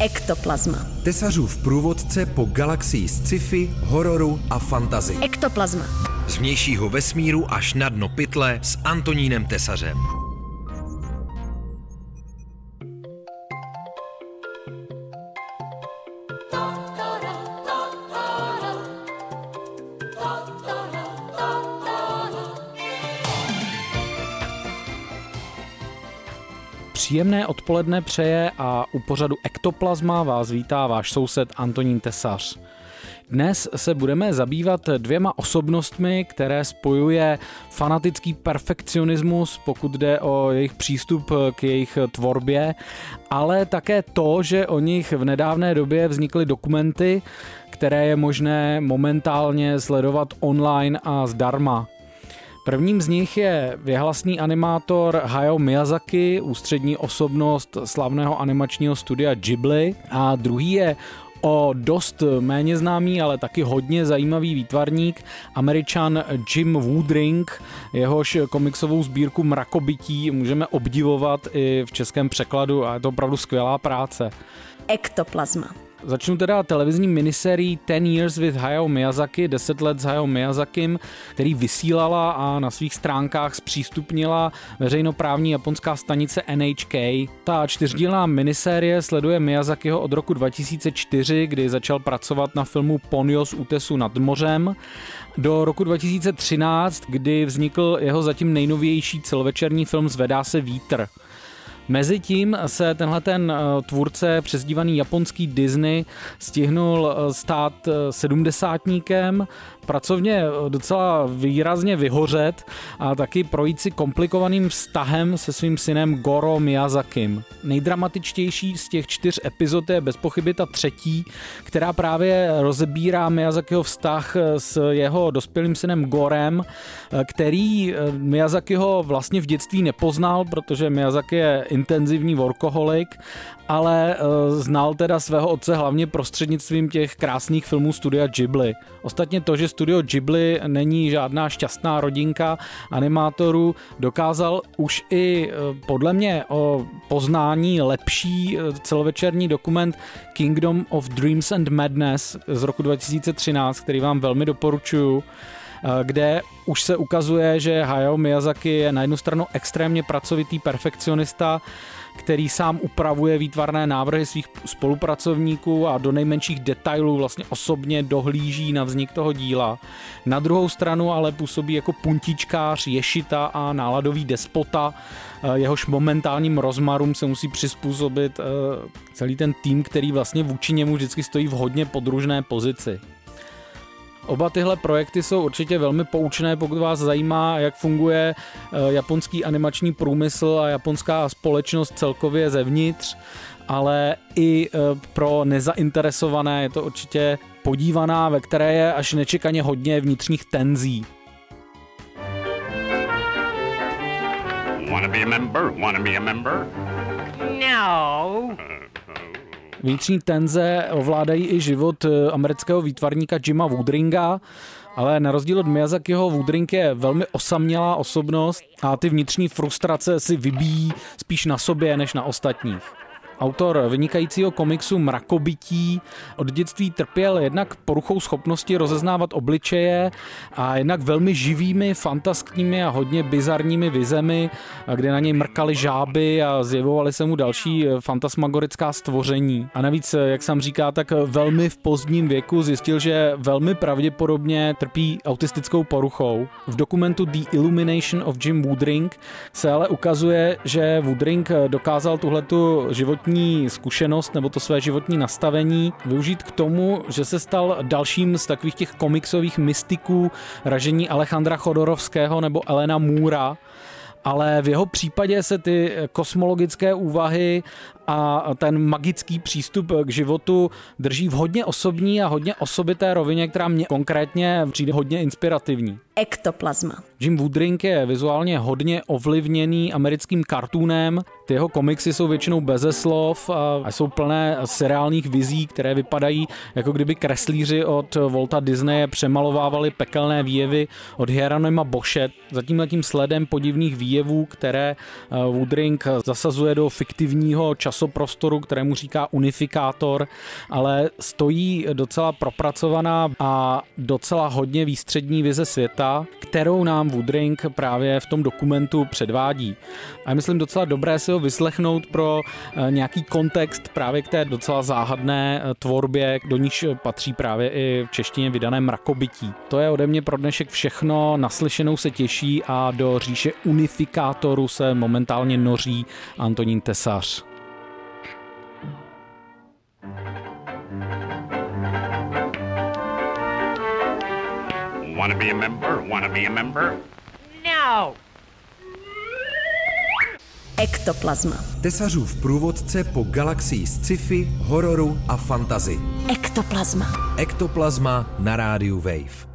Ektoplazma. Tesařův průvodce po galaxii sci-fi, hororu a fantazy. Ektoplazma. Z vnějšího vesmíru až na dno pytle s Antonínem Tesařem. Příjemné odpoledne přeje a u pořadu Ektoplazma vás vítá váš soused Antonín Tesař. Dnes se budeme zabývat dvěma osobnostmi, které spojuje fanatický perfekcionismus, pokud jde o jejich přístup k jejich tvorbě, ale také to, že o nich v nedávné době vznikly dokumenty, které je možné momentálně sledovat online a zdarma. Prvním z nich je věhlasný animátor Hayao Miyazaki, ústřední osobnost slavného animačního studia Ghibli a druhý je o dost méně známý, ale taky hodně zajímavý výtvarník, američan Jim Woodring, jehož komiksovou sbírku Mrakobytí můžeme obdivovat i v českém překladu a je to opravdu skvělá práce. Ektoplazma. Začnu teda televizní miniserií Ten Years with Hayao Miyazaki, 10 let s Hayao Miyazakim, který vysílala a na svých stránkách zpřístupnila veřejnoprávní japonská stanice NHK. Ta čtyřdílná minisérie sleduje Miyazakiho od roku 2004, kdy začal pracovat na filmu Ponyo z útesu nad mořem, do roku 2013, kdy vznikl jeho zatím nejnovější celovečerní film Zvedá se vítr. Mezitím se tenhle ten eh, tvůrce přezdívaný japonský Disney stihnul eh, stát eh, sedmdesátníkem, pracovně docela výrazně vyhořet a taky projít si komplikovaným vztahem se svým synem Goro Miyazakim. Nejdramatičtější z těch čtyř epizod je bez pochyby ta třetí, která právě rozebírá Miyazakiho vztah s jeho dospělým synem Gorem, který Miyazakiho vlastně v dětství nepoznal, protože Miyazaki je intenzivní workoholik, ale znal teda svého otce hlavně prostřednictvím těch krásných filmů studia Ghibli. Ostatně to, že studio Ghibli není žádná šťastná rodinka animátorů, dokázal už i podle mě o poznání lepší celovečerní dokument Kingdom of Dreams and Madness z roku 2013, který vám velmi doporučuju kde už se ukazuje, že Hayao Miyazaki je na jednu stranu extrémně pracovitý perfekcionista, který sám upravuje výtvarné návrhy svých spolupracovníků a do nejmenších detailů vlastně osobně dohlíží na vznik toho díla. Na druhou stranu ale působí jako puntičkář, ješita a náladový despota, jehož momentálním rozmarům se musí přizpůsobit celý ten tým, který vlastně vůči němu vždycky stojí v hodně podružné pozici. Oba tyhle projekty jsou určitě velmi poučné, pokud vás zajímá, jak funguje eh, japonský animační průmysl a japonská společnost celkově zevnitř, ale i eh, pro nezainteresované je to určitě podívaná, ve které je až nečekaně hodně vnitřních tenzí. Wanna be a member? Wanna be a member? No. Vnitřní tenze ovládají i život eh, amerického výtvarníka Jima Woodringa, ale na rozdíl od Miyazakiho Woodring je velmi osamělá osobnost a ty vnitřní frustrace si vybíjí spíš na sobě než na ostatních. Autor vynikajícího komiksu Mrakobytí od dětství trpěl jednak poruchou schopnosti rozeznávat obličeje a jednak velmi živými, fantaskními a hodně bizarními vizemi, kde na něj mrkali žáby a zjevovaly se mu další fantasmagorická stvoření. A navíc, jak jsem říká, tak velmi v pozdním věku zjistil, že velmi pravděpodobně trpí autistickou poruchou. V dokumentu The Illumination of Jim Woodring se ale ukazuje, že Woodring dokázal tuhletu životní životní zkušenost nebo to své životní nastavení využít k tomu, že se stal dalším z takových těch komiksových mystiků ražení Alejandra Chodorovského nebo Elena Můra, ale v jeho případě se ty kosmologické úvahy a ten magický přístup k životu drží v hodně osobní a hodně osobité rovině, která mě konkrétně přijde hodně inspirativní. Ektoplazma. Jim Woodring je vizuálně hodně ovlivněný americkým kartoonem, Ty jeho komiksy jsou většinou beze slov a jsou plné seriálních vizí, které vypadají, jako kdyby kreslíři od Volta Disney přemalovávali pekelné výjevy od Hieronyma Boše. Za tímhletím sledem podivných výjevů, které eh, Woodring zasazuje do fiktivního časoprostoru, kterému říká unifikátor, ale stojí docela propracovaná a docela hodně výstřední vize světa, kterou nám Woodring právě v tom dokumentu předvádí. A myslím docela dobré si ho vyslechnout pro eh, nějaký kontext právě k té docela záhadné eh, tvorbě, do níž patří právě i v češtině vydané mrakobytí. To je ode mě pro dnešek všechno, naslyšenou se těší a do říše unifikátoru se momentálně noří Antonín Tesař. Wanna be a member? Wanna be a member? No! Ektoplazma. Tesařův průvodce po galaxii sci-fi, hororu a fantazy. Ektoplazma. Ektoplazma na rádiu Wave.